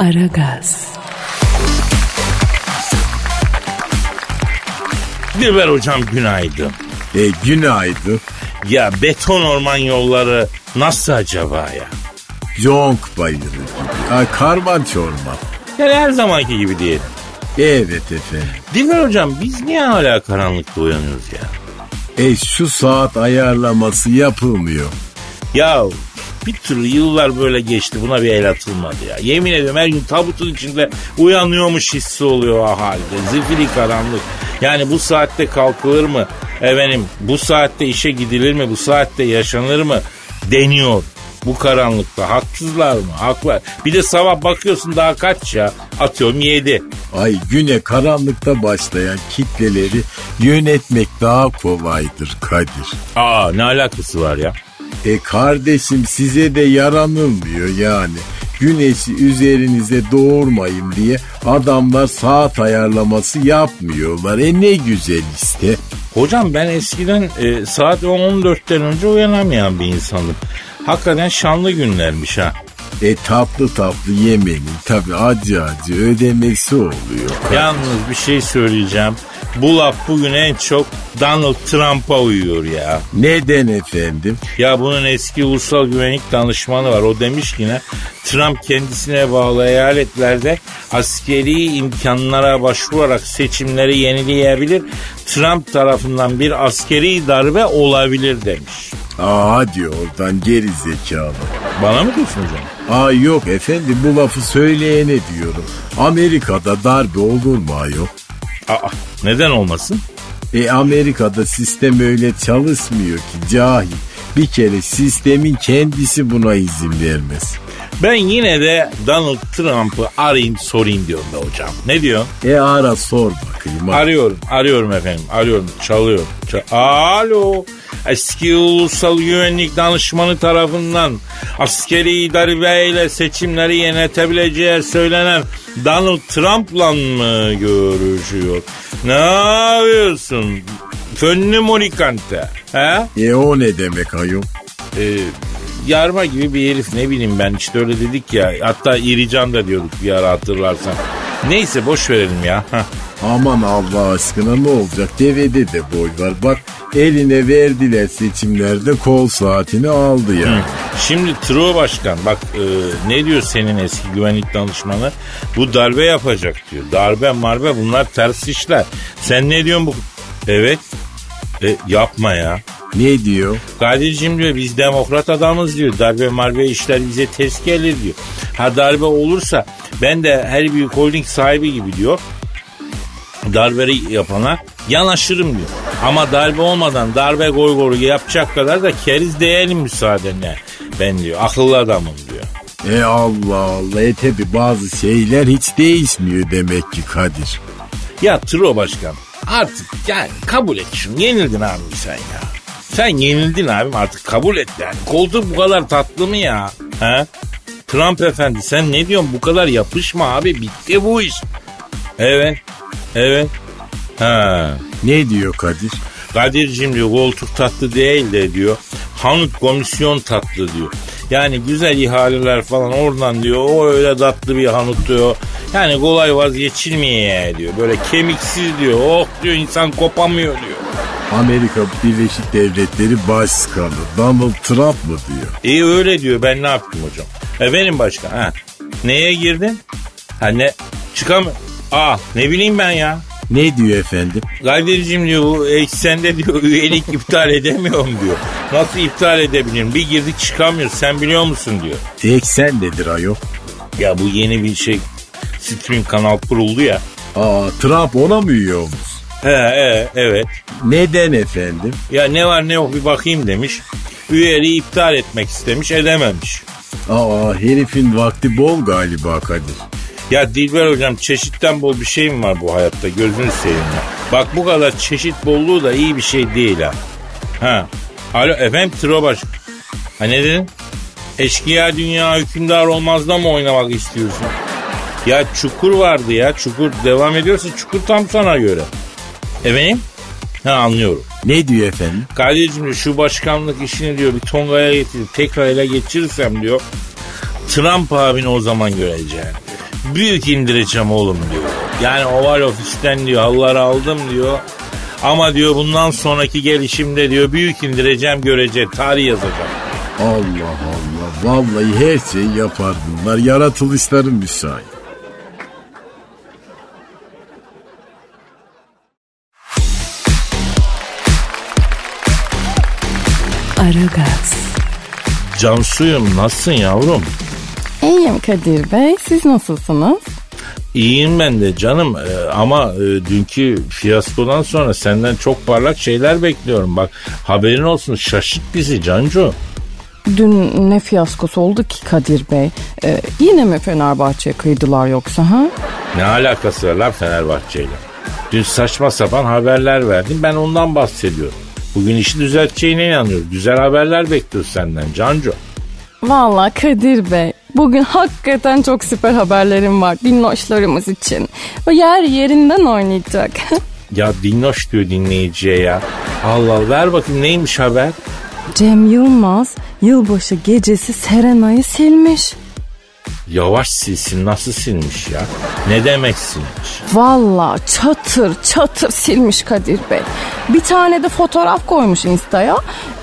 Aragaz, Dilber hocam günaydın. E günaydın. Ya beton orman yolları nasıl acaba ya? Gibi. Ha, karman çorman. Yani her zamanki gibi diyelim. Evet efendim. Dilber hocam biz niye hala karanlıkta uyanıyoruz ya? E şu saat ayarlaması yapılmıyor. Ya bir türlü yıllar böyle geçti buna bir el atılmadı ya. Yemin ediyorum her gün tabutun içinde uyanıyormuş hissi oluyor o halde. Zifiri karanlık. Yani bu saatte kalkılır mı? Efendim bu saatte işe gidilir mi? Bu saatte yaşanır mı? Deniyor. Bu karanlıkta haksızlar mı? Haklar. Bir de sabah bakıyorsun daha kaç ya? Atıyorum 7. Ay güne karanlıkta başlayan kitleleri yönetmek daha kolaydır Kadir. Aa ne alakası var ya? E kardeşim size de yaranılmıyor yani. Güneşi üzerinize doğurmayın diye adamlar saat ayarlaması yapmıyorlar. E ne güzel işte. Hocam ben eskiden e, saat 14'ten önce uyanamayan bir insandım. Hakikaten şanlı günlermiş ha. E tatlı tatlı yemenin tabi acı acı ödemesi oluyor. Yalnız bir şey söyleyeceğim. Bu laf bugün en çok Donald Trump'a uyuyor ya. Neden efendim? Ya bunun eski ulusal güvenlik danışmanı var. O demiş ki ne? Trump kendisine bağlı eyaletlerde askeri imkanlara başvurarak seçimleri yenileyebilir. Trump tarafından bir askeri darbe olabilir demiş. Aa hadi oradan geri zekalı. Bana mı diyorsun hocam? Aa yok efendim bu lafı söyleyene diyorum. Amerika'da darbe olur mu ayol? Aa, neden olmasın? E Amerika'da sistem öyle çalışmıyor ki cahil. Bir kere sistemin kendisi buna izin vermez. Ben yine de Donald Trump'ı arayayım sorayım diyorum be hocam. Ne diyorsun? E ara sor bakayım. hadi. Arıyorum, arıyorum efendim, arıyorum, çalıyorum. Çal- Alo, eski ulusal güvenlik danışmanı tarafından askeri darbeyle seçimleri yönetebileceği söylenen Donald Trump'la mı görüşüyor? Ne yapıyorsun? Fönlü morikante. He? E o ne demek ayol? Ee, yarma gibi bir herif ne bileyim ben işte öyle dedik ya. Hatta İrican da diyorduk bir ara hatırlarsan. Neyse boş verelim ya. Heh. Aman Allah aşkına ne olacak? Devede de boy var. Bak eline verdiler seçimlerde kol saatini aldı ya. Şimdi Tro Başkan bak e, ne diyor senin eski güvenlik danışmanı? Bu darbe yapacak diyor. Darbe marbe bunlar ters işler. Sen ne diyorsun bu? Evet. E, yapma ya. Ne diyor? Kadir'cim diyor biz demokrat adamız diyor. Darbe marbe işler bize ters gelir diyor. Ha darbe olursa ben de her büyük holding sahibi gibi diyor. Darbeyi yapana yanaşırım diyor. Ama darbe olmadan darbe goy goru yapacak kadar da keriz değilim müsaadenle. Ben diyor akıllı adamım diyor. E Allah Allah e tabi bazı şeyler hiç değişmiyor demek ki Kadir. Ya Tro Başkan artık yani kabul et şunu. Yenildin abi sen ya. Sen yenildin abim artık kabul et yani. Koltuk bu kadar tatlı mı ya? He? Trump efendi sen ne diyorsun bu kadar yapışma abi bitti bu iş. Evet. Evet. Ha. Ne diyor Kadir? Kadir'cim diyor koltuk tatlı değil de diyor. Hanut komisyon tatlı diyor. Yani güzel ihaleler falan oradan diyor. O öyle tatlı bir hanut diyor. Yani kolay vazgeçilmeye diyor. Böyle kemiksiz diyor. Oh diyor insan kopamıyor diyor. Amerika Birleşik Devletleri Başkanı Donald Trump mı diyor? İyi öyle diyor ben ne yaptım hocam. Efendim başkan ha. Neye girdin? Ha ne? Çıkam... Aa ne bileyim ben ya. Ne diyor efendim? Kadir'cim diyor bu eksende diyor üyelik iptal edemiyorum diyor. Nasıl iptal edebilirim? Bir girdik çıkamıyoruz sen biliyor musun diyor. Eksen nedir ayol? Ya bu yeni bir şey stream kanal kuruldu ya. Aa Trump ona mı üye olmuş? He, he evet. Neden efendim? Ya ne var ne yok bir bakayım demiş. Üyeliği iptal etmek istemiş edememiş. Aa herifin vakti bol galiba Kadir. Ya Dilber hocam çeşitten bol bir şey mi var bu hayatta gözünü seveyim ya. Bak bu kadar çeşit bolluğu da iyi bir şey değil ha. Ha. Alo efendim Trobaş. Ha ne dedin? Eşkıya dünya hükümdar olmazda mı oynamak istiyorsun? Ya çukur vardı ya çukur devam ediyorsa çukur tam sana göre. Efendim? Ha anlıyorum. Ne diyor efendim? Kadir'cim diyor şu başkanlık işini diyor bir Tonga'ya getirip tekrar ele geçirirsem diyor Trump abini o zaman göreceğim büyük indireceğim oğlum diyor. Yani oval ofisten diyor halıları aldım diyor. Ama diyor bundan sonraki gelişimde diyor büyük indireceğim görecek tarih yazacağım. Allah Allah. Vallahi her şeyi yapar bunlar. Yaratılışların müsait. Cansuyum nasılsın yavrum? İyiyim Kadir Bey. Siz nasılsınız? İyiyim ben de canım Ee, ama e, dünkü fiyaskodan sonra senden çok parlak şeyler bekliyorum. Bak haberin olsun şaşırt bizi Cancu. Dün ne fiyaskosu oldu ki Kadir Bey? Ee, yine mi Fenerbahçe'ye kıydılar yoksa ha? Ne alakası var lan Fenerbahçe'yle? Dün saçma sapan haberler verdin ben ondan bahsediyorum. Bugün işi düzelteceğine inanıyorum. Güzel haberler bekliyoruz senden Cancu. Vallahi Kadir Bey bugün hakikaten çok süper haberlerim var dinloşlarımız için. O yer yerinden oynayacak. Ya dinloş diyor dinleyiciye ya. Allah Allah ver bakayım neymiş haber? Cem Yılmaz yılbaşı gecesi Serena'yı silmiş. Yavaş silsin nasıl silmiş ya? Ne demek silmiş? Valla çatır çatır silmiş Kadir Bey. Bir tane de fotoğraf koymuş Insta'ya.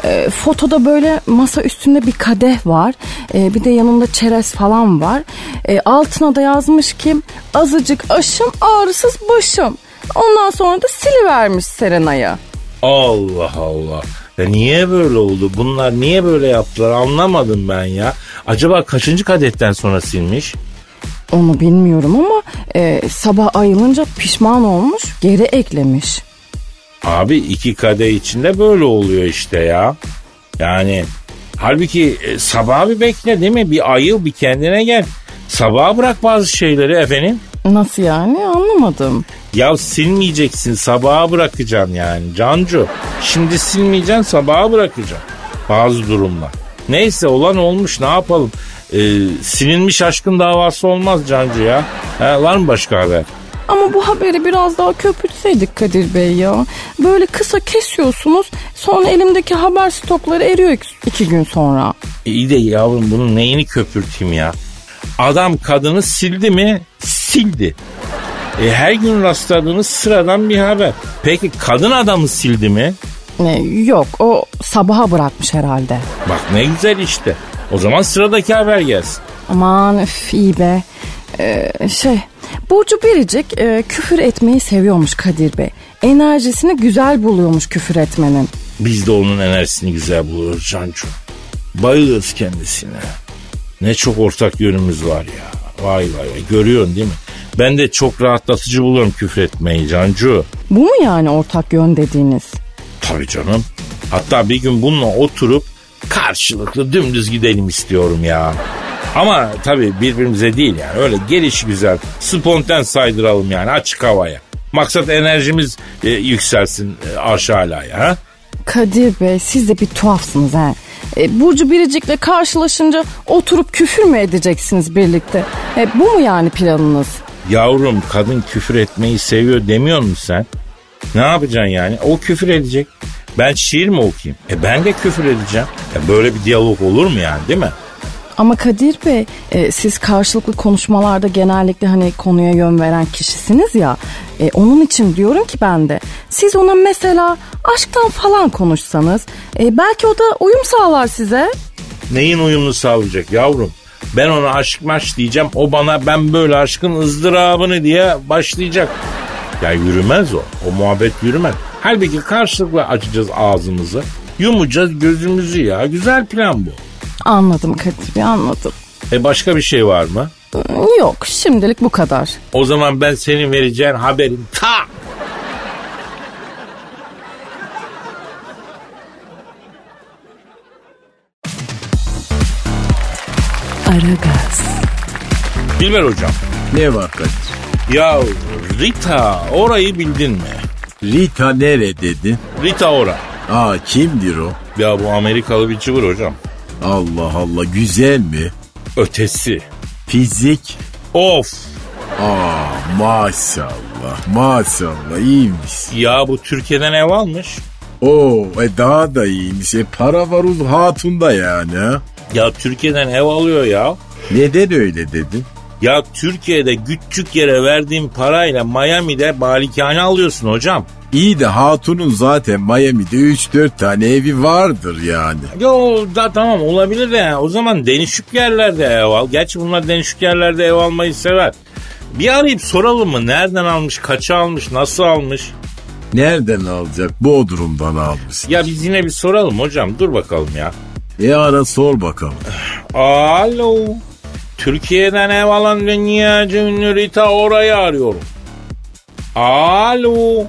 E, fotoda böyle masa üstünde bir kadeh var. E, bir de yanında çerez falan var. E, altına da yazmış ki azıcık aşım ağrısız başım. Ondan sonra da silivermiş Serena'ya. Allah Allah. Ya niye böyle oldu? Bunlar niye böyle yaptılar anlamadım ben ya. Acaba kaçıncı kadetten sonra silmiş? Onu bilmiyorum ama e, sabah ayılınca pişman olmuş geri eklemiş. Abi iki kadeh içinde böyle oluyor işte ya. Yani halbuki e, sabah bir bekle değil mi? Bir ayıl bir kendine gel. Sabaha bırak bazı şeyleri efendim. Nasıl yani anlamadım. Ya silmeyeceksin sabaha bırakacaksın yani Cancu. Şimdi silmeyeceksin sabaha bırakacaksın. Bazı durumlar. Neyse olan olmuş ne yapalım. Ee, silinmiş aşkın davası olmaz Cancu ya. Ha, var mı başka haber? Ama bu haberi biraz daha köpürtseydik Kadir Bey ya. Böyle kısa kesiyorsunuz sonra elimdeki haber stokları eriyor iki, iki gün sonra. İyi de yavrum bunun neyini köpürteyim ya. Adam kadını sildi mi? Sildi. E, her gün rastladığınız sıradan bir haber. Peki kadın adamı sildi mi? Ne, yok o sabaha bırakmış herhalde. Bak ne güzel işte. O zaman sıradaki haber gelsin. Aman üf iyi be. Ee, şey Burcu Biricik e, küfür etmeyi seviyormuş Kadir Bey. Enerjisini güzel buluyormuş küfür etmenin. Biz de onun enerjisini güzel buluyoruz Cancu. Bayılırız kendisine. Ne çok ortak yönümüz var ya. Vay vay vay görüyorsun değil mi? Ben de çok rahatlatıcı buluyorum küfür etmeyi Cancu. Bu mu yani ortak yön dediğiniz? Tabii canım. Hatta bir gün bununla oturup karşılıklı dümdüz gidelim istiyorum ya. Ama tabii birbirimize değil yani. Öyle gelişi güzel, spontan saydıralım yani açık havaya. Maksat enerjimiz e, yükselsin e, aşağıya. Ha? Kadir Bey siz de bir tuhafsınız ha. E, Burcu Biricik'le karşılaşınca oturup küfür mü edeceksiniz birlikte? E, bu mu yani planınız? Yavrum kadın küfür etmeyi seviyor demiyor musun sen? Ne yapacaksın yani? O küfür edecek. Ben şiir mi okuyayım? E ben de küfür edeceğim. E böyle bir diyalog olur mu yani değil mi? Ama Kadir Bey e, siz karşılıklı konuşmalarda genellikle hani konuya yön veren kişisiniz ya. E, onun için diyorum ki ben de siz ona mesela aşktan falan konuşsanız e, belki o da uyum sağlar size. Neyin uyumlu sağlayacak yavrum? Ben ona aşk maş diyeceğim. O bana ben böyle aşkın ızdırabını diye başlayacak. Ya yürümez o. O muhabbet yürümez. Halbuki karşılıklı açacağız ağzımızı. Yumacağız gözümüzü ya. Güzel plan bu. Anladım Kadir Bey anladım. E başka bir şey var mı? Yok şimdilik bu kadar. O zaman ben senin vereceğin haberin ta Aragaz. Dilber hocam. Ne var Kadir? Ya Rita orayı bildin mi? Rita nere dedi? Rita ora. Aa kimdir o? Ya bu Amerikalı bir cıvır hocam. Allah Allah güzel mi? Ötesi. Fizik? Of. Aa maşallah maşallah iyiymiş. Ya bu Türkiye'den ev almış. Oo e daha da iyiymiş. E para var uz hatunda yani ha. Ya Türkiye'den ev alıyor ya. Neden öyle dedin? Ya Türkiye'de küçük yere verdiğin parayla Miami'de malikane alıyorsun hocam. İyi de hatunun zaten Miami'de 3-4 tane evi vardır yani. Yo da tamam olabilir de o zaman denişik yerlerde ev al. Gerçi bunlar denişik yerlerde ev almayı sever. Bir arayıp soralım mı? Nereden almış, kaça almış, nasıl almış? Nereden alacak? Bodrum'dan almış. Ya biz yine bir soralım hocam. Dur bakalım ya. E ara sor bakalım. Alo. Türkiye'den ev alan dünyaca ünlü Rita orayı arıyorum. Alo.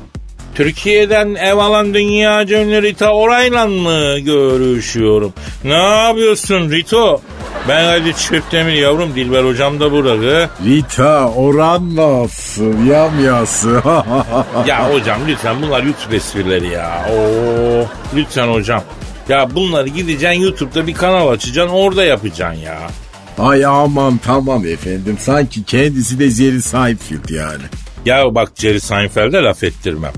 Türkiye'den ev alan dünyaca ünlü Rita orayla mı görüşüyorum? Ne yapıyorsun Rito? Ben hadi Çöptemir yavrum Dilber hocam da burada. Rita oran nasıl? Yamyası. ya hocam lütfen bunlar YouTube esprileri ya. Oo, lütfen hocam. Ya bunları gideceksin YouTube'da bir kanal açacaksın orada yapacaksın ya. Ay aman tamam efendim. Sanki kendisi de Jerry Seinfeld yani. Ya bak Jerry Seinfeld'e laf ettirmem.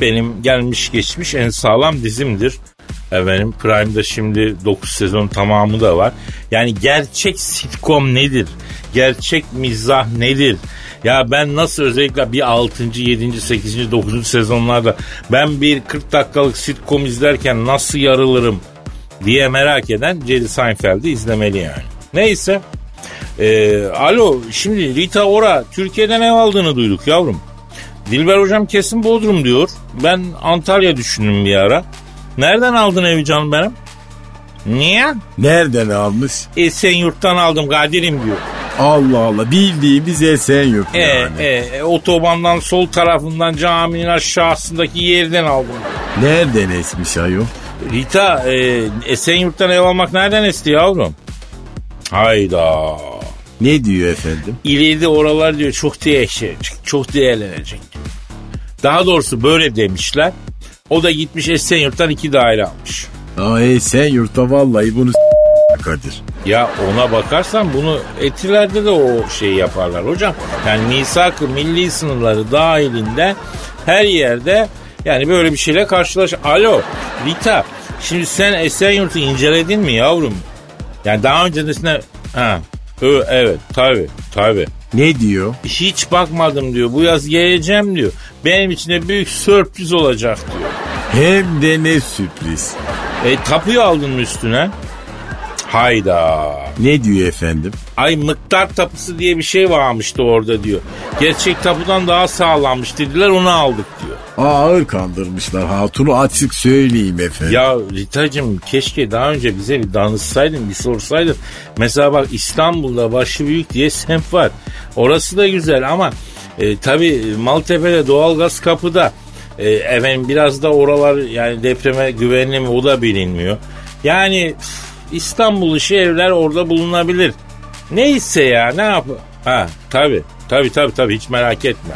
Benim gelmiş geçmiş en sağlam dizimdir. Efendim Prime'da şimdi 9 sezon tamamı da var. Yani gerçek sitcom nedir? Gerçek mizah nedir? Ya ben nasıl özellikle bir 6. 7. 8. 9. sezonlarda ben bir 40 dakikalık sitcom izlerken nasıl yarılırım diye merak eden Jerry Seinfeld'i izlemeli yani. Neyse. Ee, alo şimdi Rita Ora Türkiye'den ev aldığını duyduk yavrum. Dilber hocam kesin Bodrum diyor. Ben Antalya düşündüm bir ara. Nereden aldın evi canım benim? Niye? Nereden almış? Esenyurt'tan aldım Kadir'im diyor. Allah Allah bildiğimiz Esenyurt E, yani. e, e, otobandan sol tarafından caminin aşağısındaki yerden aldım. Nereden esmiş ayol? Rita e, Esenyurt'tan ev almak nereden esti yavrum? Hayda. Ne diyor efendim? İleride oralar diyor çok değişecek, çok değerlenecek diyor. Daha doğrusu böyle demişler. O da gitmiş Esenyurt'tan iki daire almış. Aa Esenyurt'ta vallahi bunu Kadir. Ya ona bakarsan bunu etilerde de o şeyi yaparlar hocam. Yani misak-ı milli sınırları dahilinde her yerde yani böyle bir şeyle karşılaş. Alo Rita şimdi sen Esenyurt'u inceledin mi yavrum? Yani daha öncesinde ha Ö, evet tabi tabi. Ne diyor? Hiç bakmadım diyor. Bu yaz geleceğim diyor. Benim için de büyük sürpriz olacak diyor. Hem de ne sürpriz. E tapuyu aldın mı üstüne? Hayda. Ne diyor efendim? Ay mıktar tapusu diye bir şey varmıştı orada diyor. Gerçek tapudan daha sağlammış dediler onu aldık diyor. Ağır kandırmışlar hatunu açık söyleyeyim efendim. Ya Ritacığım keşke daha önce bize bir danışsaydın bir sorsaydın. Mesela bak İstanbul'da başı büyük diye semt var. Orası da güzel ama e, tabi Maltepe'de doğalgaz kapıda. E, efendim biraz da oralar yani depreme güvenli mi o da bilinmiyor. Yani İstanbul işi evler orada bulunabilir. Neyse ya ne yap? Ha tabi tabi tabi tabi hiç merak etme.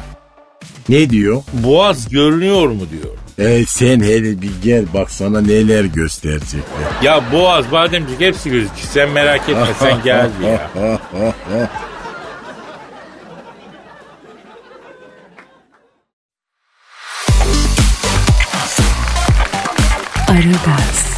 Ne diyor? Boğaz görünüyor mu diyor. E sen hele bir gel bak sana neler gösterecekler. Ya Boğaz, Bademcik hepsi gözüküyor. Sen merak etme sen gel ya. Aragaz,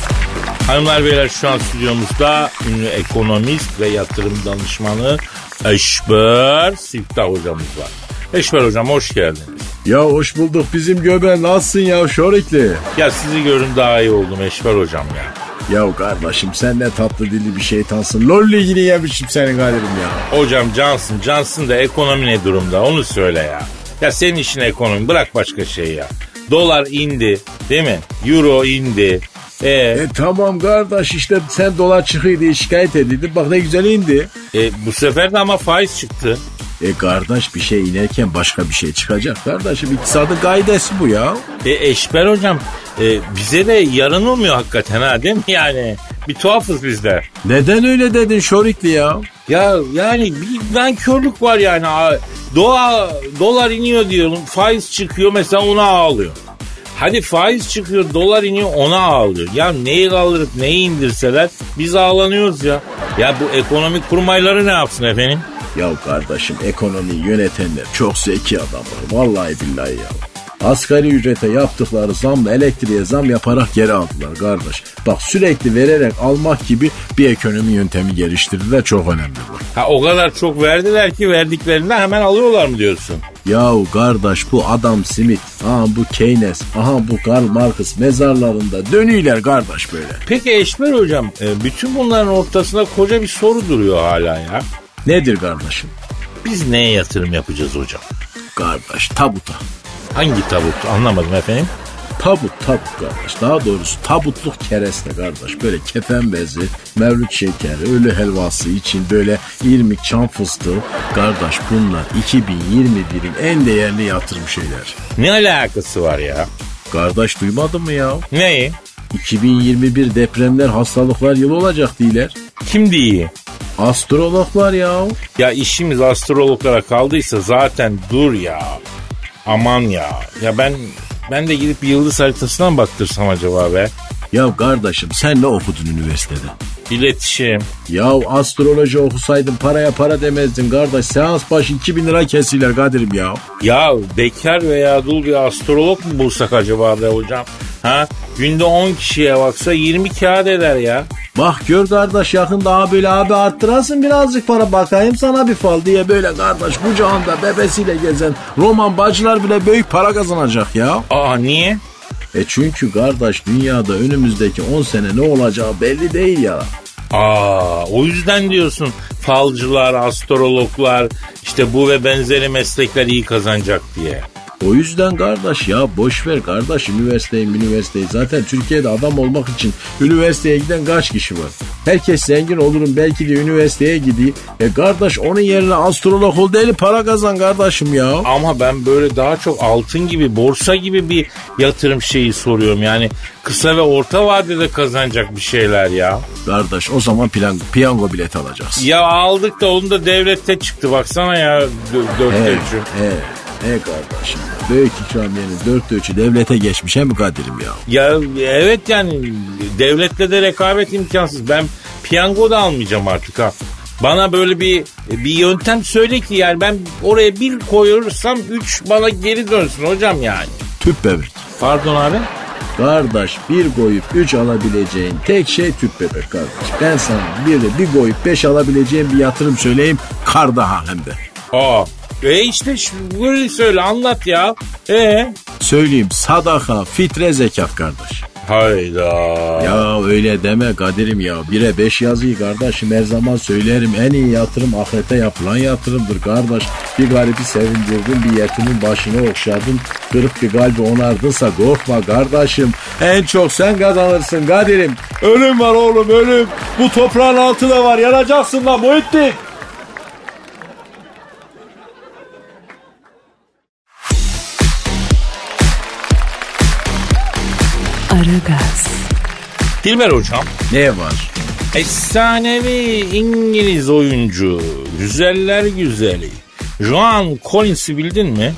Hanımlar beyler şu an stüdyomuzda ünlü ekonomist ve yatırım danışmanı Eşber Siftah hocamız var. Eşber hocam hoş geldiniz. ya hoş bulduk bizim göben nasılsın ya şorikli? Ya sizi görün daha iyi oldum Eşber hocam ya. Ya kardeşim sen ne tatlı dilli bir şeytansın. Lol ligini yemişim senin galirim ya. Hocam Cansın, Cansın da ekonomi ne durumda onu söyle ya. Ya senin işin ekonomi bırak başka şey ya. Dolar indi değil mi? Euro indi. E, E tamam kardeş işte sen dolar çıkıyor diye şikayet edildin. Bak ne güzel indi. e, bu sefer de ama faiz çıktı. E kardeş bir şey inerken başka bir şey çıkacak. Kardeşim iktisadın gaidesi bu ya. E Eşber hocam e, bize de yaranılmıyor hakikaten ha değil mi yani? Bir tuhafız bizler. Neden öyle dedin şorikli ya? Ya yani bir nankörlük var yani. Doğa, dolar iniyor diyorum faiz çıkıyor mesela ona ağlıyor. Hadi faiz çıkıyor dolar iniyor ona ağlıyor. Ya neyi kaldırıp neyi indirseler biz ağlanıyoruz ya. Ya bu ekonomik kurmayları ne yapsın efendim? Ya kardeşim ekonomiyi yönetenler çok zeki adamlar. Vallahi billahi ya. Asgari ücrete yaptıkları zamla elektriğe zam yaparak geri aldılar kardeş. Bak sürekli vererek almak gibi bir ekonomi yöntemi geliştirdiler çok önemli bu. Ha o kadar çok verdiler ki verdiklerinden hemen alıyorlar mı diyorsun? Yahu kardeş bu Adam Smith, aha bu Keynes, aha bu Karl Marx mezarlarında dönüyorlar kardeş böyle. Peki Eşmer hocam e, bütün bunların ortasında koca bir soru duruyor hala ya. Nedir kardeşim? Biz neye yatırım yapacağız hocam? Kardeş tabuta. Hangi tabut anlamadım efendim. Tabut tabut kardeş. Daha doğrusu tabutluk kereste kardeş. Böyle kefen bezi, mevlüt şekeri, ölü helvası için böyle irmik çam fıstığı. Kardeş bunlar 2021'in en değerli yatırım şeyler. Ne alakası var ya? Kardeş duymadın mı ya? Neyi? 2021 depremler hastalıklar yılı olacak diyorlar. Kim diye? Astrologlar ya. Ya işimiz astrologlara kaldıysa zaten dur ya. Aman ya. Ya ben ben de gidip yıldız haritasına mı baktırsam acaba be? Ya kardeşim sen ne okudun üniversitede? İletişim. Ya astroloji okusaydın paraya para demezdin kardeş. Seans başı 2000 lira kesiler Kadir'im ya. Ya bekar veya dul bir astrolog mu bulsak acaba be hocam? Ha? Günde 10 kişiye baksa 20 kağıt eder ya. Bak gör kardeş yakında abi böyle abi arttırasın birazcık para bakayım sana bir fal diye böyle kardeş kucağında bebesiyle gezen Roman bacılar bile büyük para kazanacak ya. Aa niye? E çünkü kardeş dünyada önümüzdeki 10 sene ne olacağı belli değil ya. Aa, o yüzden diyorsun falcılar, astrologlar, işte bu ve benzeri meslekler iyi kazanacak diye. O yüzden kardeş ya boş ver kardeş üniversiteyi üniversiteyi. Zaten Türkiye'de adam olmak için üniversiteye giden kaç kişi var? Herkes zengin olurum belki de üniversiteye gideyim. E kardeş onun yerine astrolog ol deli para kazan kardeşim ya. Ama ben böyle daha çok altın gibi, borsa gibi bir yatırım şeyi soruyorum. Yani kısa ve orta vadede kazanacak bir şeyler ya. Kardeş o zaman plan, piyango bileti alacaksın. Ya aldık da onu da devlette çıktı baksana ya dö- dört He, ölçü. He kardeşim. Büyük ikramiyenin dört ölçü devlete geçmiş he mi Kadir'im ya? Ya evet yani devletle de rekabet imkansız. Ben piyango da almayacağım artık ha. Bana böyle bir bir yöntem söyle ki yani ben oraya bir koyursam üç bana geri dönsün hocam yani. Tüp bebek. Pardon abi. Kardeş bir koyup üç alabileceğin tek şey tüp bebek kardeş. Ben sana bir de bir koyup beş alabileceğin bir yatırım söyleyeyim kar daha hem de. Aa. E işte böyle söyle anlat ya. E Söyleyeyim sadaka, fitre, zekat kardeş. Hayda. Ya öyle deme Kadir'im ya. Bire beş yazıyı kardeşim her zaman söylerim. En iyi yatırım ahirete yapılan yatırımdır kardeş. Bir garibi sevindirdin, bir yetimin başını okşadın. Kırık bir kalbi onardınsa korkma kardeşim. En çok sen kazanırsın Kadir'im. Ölüm var oğlum ölüm. Bu toprağın altı da var. Yanacaksın lan Muhittin. Aragaz, Dilber hocam. Ne var? Efsanevi İngiliz oyuncu. Güzeller güzeli. Joan Collins'i bildin mi?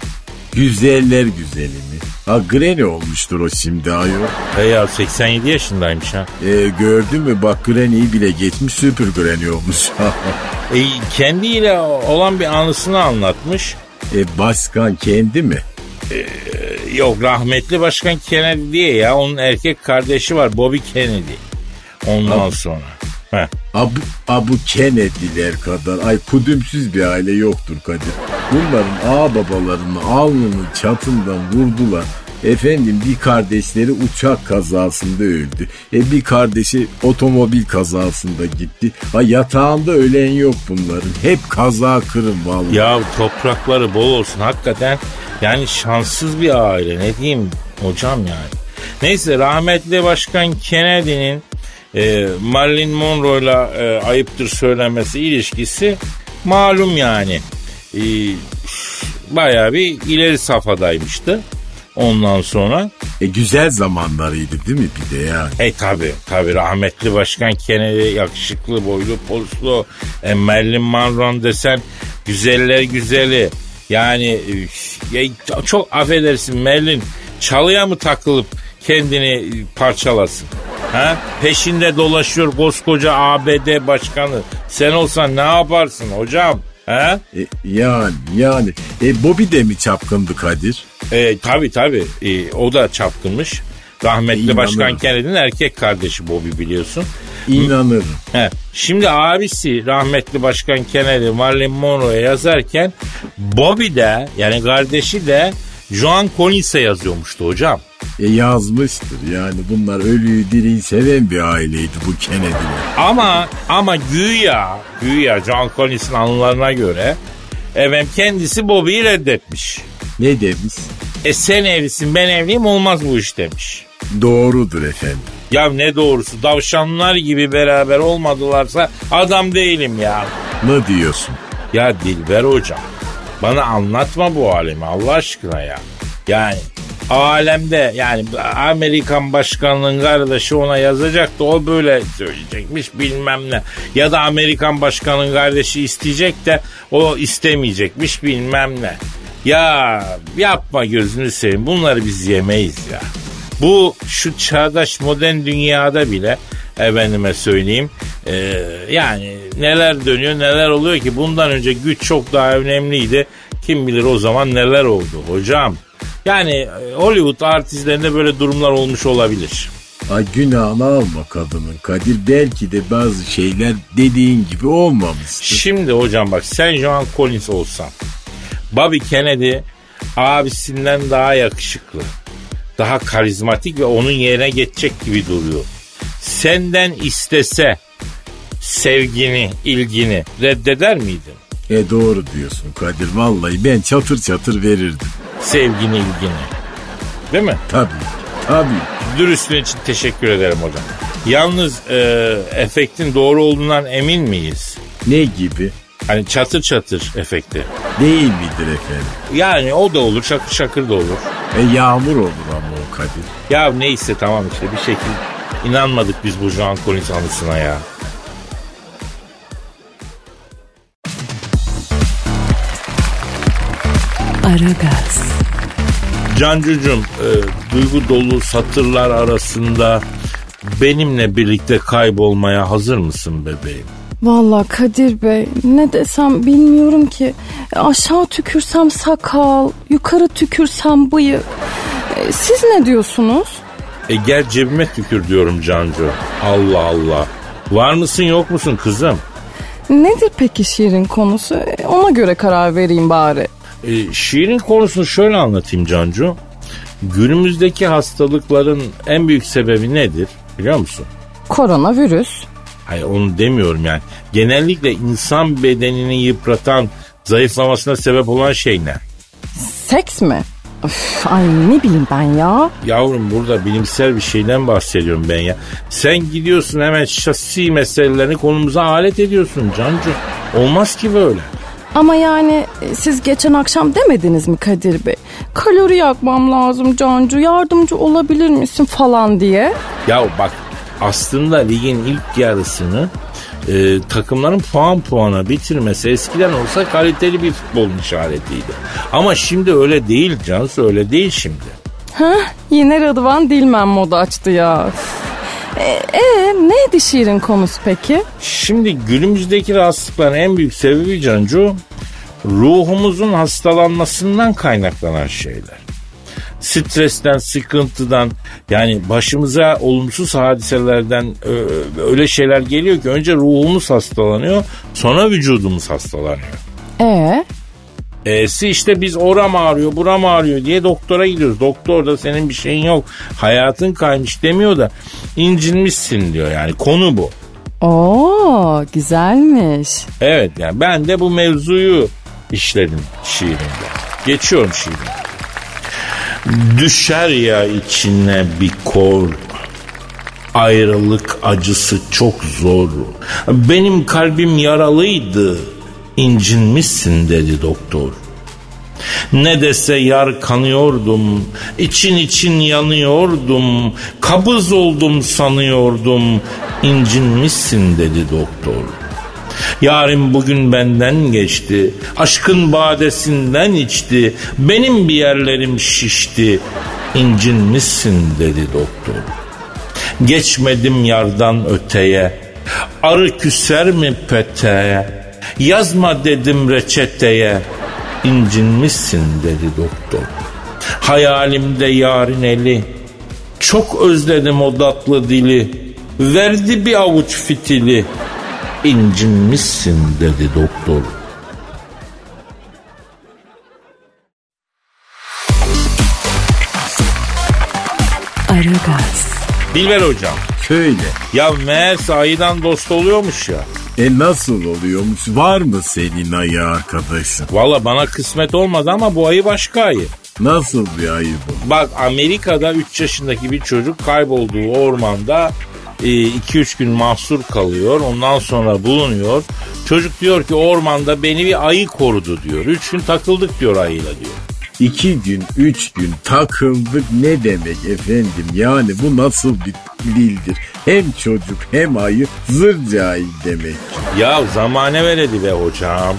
Güzeller güzeli mi? Ha Granny olmuştur o şimdi ayol. He ya 87 yaşındaymış ha. E, gördün mü bak Granny'yi bile geçmiş süper Granny olmuş. E, kendiyle olan bir anısını anlatmış. e, başkan kendi mi? E, Yok rahmetli başkan Kennedy diye ya. Onun erkek kardeşi var Bobby Kennedy. Ondan sonra. Heh. Abu, Abu Kennedy'ler kadar ay kudümsüz bir aile yoktur Kadir. Bunların ağ babalarını alnının çatından vurdular. Efendim bir kardeşleri uçak kazasında öldü. E bir kardeşi otomobil kazasında gitti. Ha yatağında ölen yok bunların. Hep kaza kırım vallahi. Ya toprakları bol olsun hakikaten. Yani şanssız bir aile ne diyeyim hocam yani. Neyse rahmetli başkan Kennedy'nin e, Marilyn Monroe'la e, ayıptır söylemesi ilişkisi malum yani. E, bayağı bir ileri safhadaymıştı. Ondan sonra E güzel zamanlarıydı değil mi bir de yani. e tabi tabi rahmetli başkan Kennedy yakışıklı boylu poslu e, Marilyn Monroe desen güzeller güzeli yani e, ya, çok affedersin Marilyn çalıya mı takılıp kendini e, parçalasın? Ha? Peşinde dolaşıyor koskoca ABD başkanı. Sen olsan ne yaparsın hocam? Ha? E, yani yani. E Bobby de mi çapkındı Kadir? E, tabii tabii E, o da çapkınmış. Rahmetli İnanırım. Başkan Kennedy'nin erkek kardeşi Bobby biliyorsun. İnanırım. He. Şimdi abisi rahmetli Başkan Kennedy Marilyn Monroe'ya yazarken Bobby de yani kardeşi de Joan Collins'e yazıyormuştu hocam. E yazmıştır yani bunlar ölüyü diriyi seven bir aileydi bu Kennedy'ler. Ama ama güya güya Joan Collins'in anılarına göre efendim kendisi Bobby'yi reddetmiş. Ne demiş? E sen evlisin ben evliyim olmaz bu iş demiş. Doğrudur efendim. Ya ne doğrusu davşanlar gibi beraber olmadılarsa adam değilim ya. Ne diyorsun? Ya Dilber hocam bana anlatma bu alemi Allah aşkına ya. Yani alemde yani Amerikan başkanının kardeşi ona yazacaktı o böyle söyleyecekmiş bilmem ne. Ya da Amerikan başkanının kardeşi isteyecek de o istemeyecekmiş bilmem ne. Ya yapma gözünü seveyim bunları biz yemeyiz ya. Bu şu çağdaş modern dünyada bile efendime söyleyeyim e, yani neler dönüyor neler oluyor ki bundan önce güç çok daha önemliydi. Kim bilir o zaman neler oldu hocam. Yani e, Hollywood artistlerinde böyle durumlar olmuş olabilir. Ay günahını alma kadının Kadir. Belki de bazı şeyler dediğin gibi olmamıştır. Şimdi hocam bak sen Joan Collins olsan Bobby Kennedy abisinden daha yakışıklı. Daha karizmatik ve onun yerine geçecek gibi duruyor. Senden istese sevgini, ilgini reddeder miydin? E doğru diyorsun Kadir. Vallahi ben çatır çatır verirdim. Sevgini, ilgini. Değil mi? Tabii. Tabii. Dürüstlüğün için teşekkür ederim hocam. Yalnız e, efektin doğru olduğundan emin miyiz? Ne gibi? Hani çatır çatır efekti. Değil midir efendim? Yani o da olur, şakır şakır da olur. E yağmur olur ama o Kadir. Ya neyse tamam işte bir şekilde inanmadık biz bu Joan Collins anısına ya. Aragaz, Cancucuğum e, duygu dolu satırlar arasında benimle birlikte kaybolmaya hazır mısın bebeğim? Valla Kadir Bey ne desem bilmiyorum ki. Aşağı tükürsem sakal, yukarı tükürsem bıyık. E, Siz ne diyorsunuz? E gel cebime tükür diyorum Cancu. Allah Allah. Var mısın yok musun kızım? Nedir peki şiirin konusu? E, Ona göre karar vereyim bari. E, şiirin konusunu şöyle anlatayım Cancu. Günümüzdeki hastalıkların en büyük sebebi nedir biliyor musun? Koronavirüs. Hayır onu demiyorum yani. Genellikle insan bedenini yıpratan, zayıflamasına sebep olan şey ne? Seks mi? Üf, ay ne bileyim ben ya. Yavrum burada bilimsel bir şeyden bahsediyorum ben ya. Sen gidiyorsun hemen şasi meselelerini konumuza alet ediyorsun Cancu. Olmaz ki böyle. Ama yani e, siz geçen akşam demediniz mi Kadir Bey? Kalori yakmam lazım Cancu yardımcı olabilir misin falan diye. Ya bak aslında ligin ilk yarısını e, takımların puan puana bitirmesi eskiden olsa kaliteli bir futbolun işaretiydi. Ama şimdi öyle değil Cansu öyle değil şimdi. Heh, yine Rıdvan Dilmen moda açtı ya. E, e, neydi şiirin konusu peki? Şimdi günümüzdeki rahatsızlıkların en büyük sebebi Cancu ruhumuzun hastalanmasından kaynaklanan şeyler. Stresten, sıkıntıdan yani başımıza olumsuz hadiselerden ö- öyle şeyler geliyor ki önce ruhumuz hastalanıyor sonra vücudumuz hastalanıyor. E E'si işte biz oram ağrıyor buram ağrıyor diye doktora gidiyoruz. Doktor da senin bir şeyin yok hayatın kaymış demiyor da incinmişsin diyor yani konu bu. Oo güzelmiş. Evet yani ben de bu mevzuyu işledim şiirimde. Geçiyorum şiirime. Düşer ya içine bir kor. Ayrılık acısı çok zor. Benim kalbim yaralıydı. İncinmişsin dedi doktor. Ne dese yar kanıyordum, için için yanıyordum, kabız oldum sanıyordum, incinmişsin dedi doktor. Yarın bugün benden geçti, aşkın badesinden içti, benim bir yerlerim şişti, incinmişsin dedi doktor. Geçmedim yardan öteye, arı küser mi peteğe, yazma dedim reçeteye, incinmişsin dedi doktor. Hayalimde yarın eli. Çok özledim o tatlı dili. Verdi bir avuç fitili. İncinmişsin dedi doktor. Aragaz, Dilber hocam. Söyle. Ya meğerse ayıdan dost oluyormuş ya. E nasıl oluyormuş? Var mı senin ayı arkadaşın? Valla bana kısmet olmadı ama bu ayı başka ayı. Nasıl bir ayı bu? Bak Amerika'da 3 yaşındaki bir çocuk kaybolduğu ormanda 2-3 gün mahsur kalıyor. Ondan sonra bulunuyor. Çocuk diyor ki ormanda beni bir ayı korudu diyor. 3 gün takıldık diyor ayıyla diyor. İki gün, üç gün takıldık ne demek efendim? Yani bu nasıl bir dildir? Hem çocuk hem ayı zır cahil demek. Ya zamane veredi be hocam.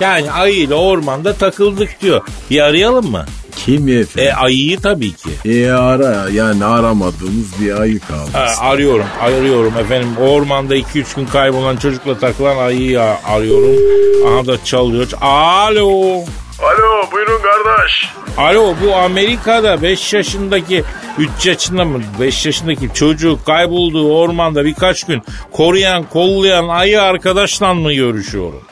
Yani ayıyla ormanda takıldık diyor. Bir arayalım mı? Kim efendim? E ayıyı tabii ki. E, ara yani aramadığımız bir ayı kaldı. Ha, arıyorum, arıyorum efendim. Ormanda 2-3 gün kaybolan çocukla takılan ayıyı arıyorum. Aha da çalıyor. Alo kardeş. Alo bu Amerika'da 5 yaşındaki 3 yaşında mı 5 yaşındaki çocuk kaybolduğu ormanda birkaç gün koruyan kollayan ayı arkadaşla mı görüşüyorum?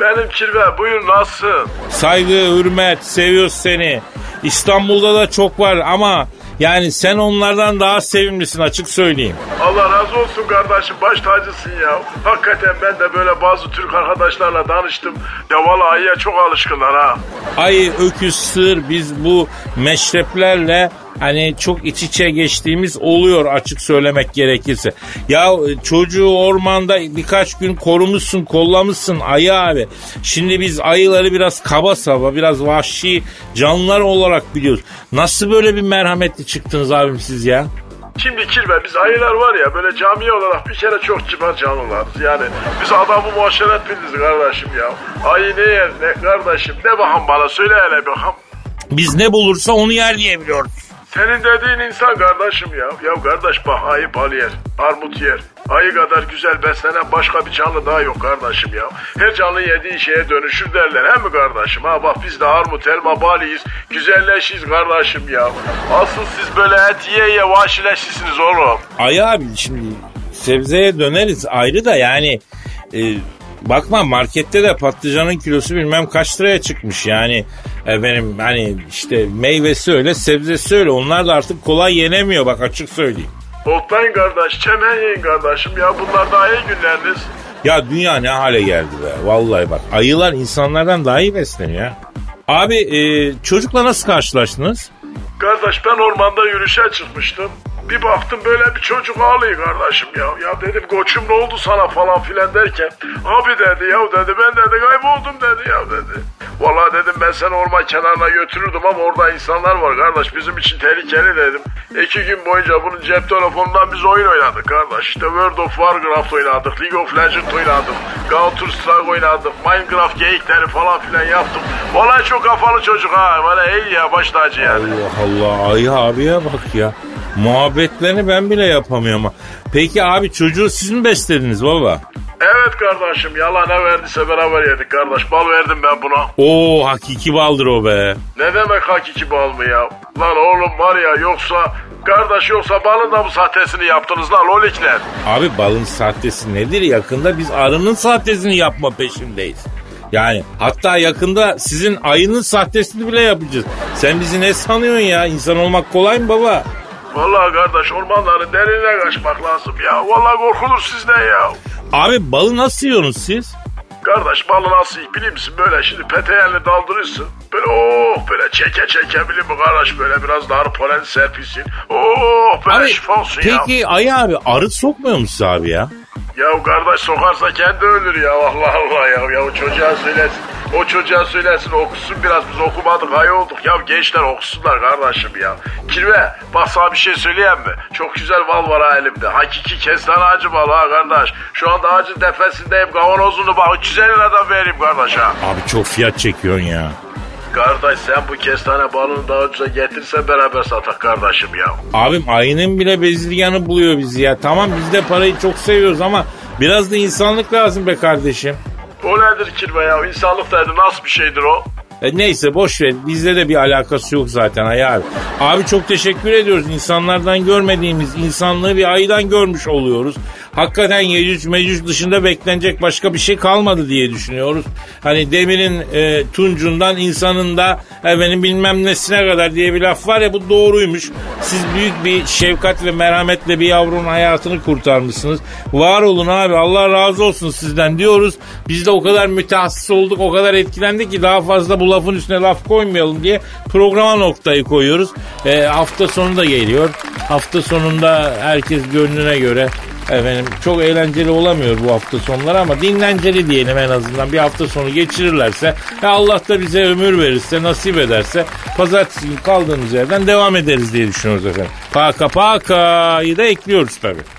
Benim kirve buyur nasılsın? Saygı, hürmet, seviyoruz seni. İstanbul'da da çok var ama yani sen onlardan daha sevimlisin açık söyleyeyim. Allah razı olsun kardeşim baş tacısın ya. Hakikaten ben de böyle bazı Türk arkadaşlarla danıştım. Ya valla ayıya çok alışkınlar ha. Ayı, öküz, sığır biz bu meşreplerle hani çok iç içe geçtiğimiz oluyor açık söylemek gerekirse. Ya çocuğu ormanda birkaç gün korumuşsun, kollamışsın ayı abi. Şimdi biz ayıları biraz kaba saba, biraz vahşi canlılar olarak biliyoruz. Nasıl böyle bir merhametli çıktınız abim siz ya? Şimdi kirve biz ayılar var ya böyle cami olarak bir kere çok kibar canlılarız. Yani biz adamı muaşeret biliriz kardeşim ya. Ayı ne yer ne kardeşim ne bakın bana söyle hele bakalım. Biz ne bulursa onu yer diyebiliyoruz. Senin dediğin insan kardeşim ya. Ya kardeş bak ayı bal yer, armut yer. Ayı kadar güzel beslenen başka bir canlı daha yok kardeşim ya. Her canlı yediği şeye dönüşür derler he mi kardeşim? Ha bak biz de armut, elma, bal yiyiz. Güzelleşiyiz kardeşim ya. Asıl siz böyle et yiye yiye vahşileşsiniz oğlum. Ayı abi şimdi sebzeye döneriz ayrı da yani e, bakma markette de patlıcanın kilosu bilmem kaç liraya çıkmış yani e, benim hani işte meyvesi öyle sebzesi öyle onlar da artık kolay yenemiyor bak açık söyleyeyim. Otlayın kardeş, çemen yiyin kardeşim ya. Bunlar daha iyi günleriniz. Ya dünya ne hale geldi be vallahi bak ayılar insanlardan daha iyi besleniyor ya. Abi e, çocukla nasıl karşılaştınız? Kardeş ben ormanda yürüyüşe çıkmıştım. Bir baktım böyle bir çocuk ağlıyor kardeşim ya. Ya dedim koçum ne oldu sana falan filan derken. Abi dedi ya dedi ben dedi kayboldum dedi ya dedi. Valla dedim ben seni orman kenarına götürürdüm ama orada insanlar var kardeş bizim için tehlikeli dedim. İki gün boyunca bunun cep telefonundan biz oyun oynadık kardeş. İşte World of Warcraft oynadık, League of Legends oynadık, Counter Strike oynadık, Minecraft geyikleri falan filan yaptım. Valla çok kafalı çocuk ha. Bana iyi ya baş tacı yani. Allah Allah ayı abiye bak ya. Muhabbetlerini ben bile yapamıyorum. Peki abi çocuğu siz mi beslediniz baba? Evet kardeşim yalan ne verdiyse beraber yedik kardeş. Bal verdim ben buna. Oo hakiki baldır o be. Ne demek hakiki bal mı ya? Lan oğlum var ya yoksa kardeş yoksa balın da bu sahtesini yaptınız lan lolikler. Abi balın sahtesi nedir? Yakında biz arının sahtesini yapma peşindeyiz. Yani hatta yakında sizin ayının sahtesini bile yapacağız. Sen bizi ne sanıyorsun ya? İnsan olmak kolay mı baba? Vallahi kardeş ormanların derinine kaçmak lazım ya. Vallahi korkulur sizden ya. Abi balı nasıl yiyorsunuz siz? Kardeş balı nasıl yiyip biliyor musun? Böyle şimdi peteğenle daldırırsın. Böyle oh böyle çeke çeke biliyor musun kardeş? Böyle biraz daha polen serpilsin. Oh böyle Abi şifa olsun ya. peki ayı abi arı sokmuyor musun abi ya? Ya kardeş sokarsa kendi ölür ya Allah Allah ya. Ya o çocuğa söylesin. O çocuğa söylesin okusun biraz biz okumadık ay olduk. Ya gençler okusunlar kardeşim ya. Kirve bak sana bir şey söyleyeyim mi? Çok güzel bal var ha elimde. Hakiki kestane ağacı bal ha kardeş. Şu anda ağacın tepesindeyim kavanozunu bak 350 liradan vereyim kardeş ha. Abi çok fiyat çekiyorsun ya. Kardeş sen bu kestane balını daha ucuza getirsen beraber satak kardeşim ya. Abim ayının bile bezirganı buluyor bizi ya. Tamam biz de parayı çok seviyoruz ama biraz da insanlık lazım be kardeşim. O nedir kirve ya? İnsanlık dedi nasıl bir şeydir o? E, neyse boş ver. Bizde de bir alakası yok zaten ay abi. Abi çok teşekkür ediyoruz. İnsanlardan görmediğimiz insanlığı bir aydan görmüş oluyoruz. Hakikaten Yecüc Mecüc dışında beklenecek başka bir şey kalmadı diye düşünüyoruz. Hani demirin e, tuncundan insanın da efendim bilmem nesine kadar diye bir laf var ya bu doğruymuş. Siz büyük bir şefkat ve merhametle bir yavrunun hayatını kurtarmışsınız. Var olun abi Allah razı olsun sizden diyoruz. Biz de o kadar mütehassıs olduk o kadar etkilendik ki daha fazla bu lafın üstüne laf koymayalım diye programa noktayı koyuyoruz. E, hafta sonu da geliyor. Hafta sonunda herkes gönlüne göre Efendim çok eğlenceli olamıyor bu hafta sonları ama dinlenceli diyelim en azından bir hafta sonu geçirirlerse ve Allah da bize ömür verirse nasip ederse pazartesi günü kaldığımız yerden devam ederiz diye düşünüyoruz efendim. Paka paka'yı da ekliyoruz tabii.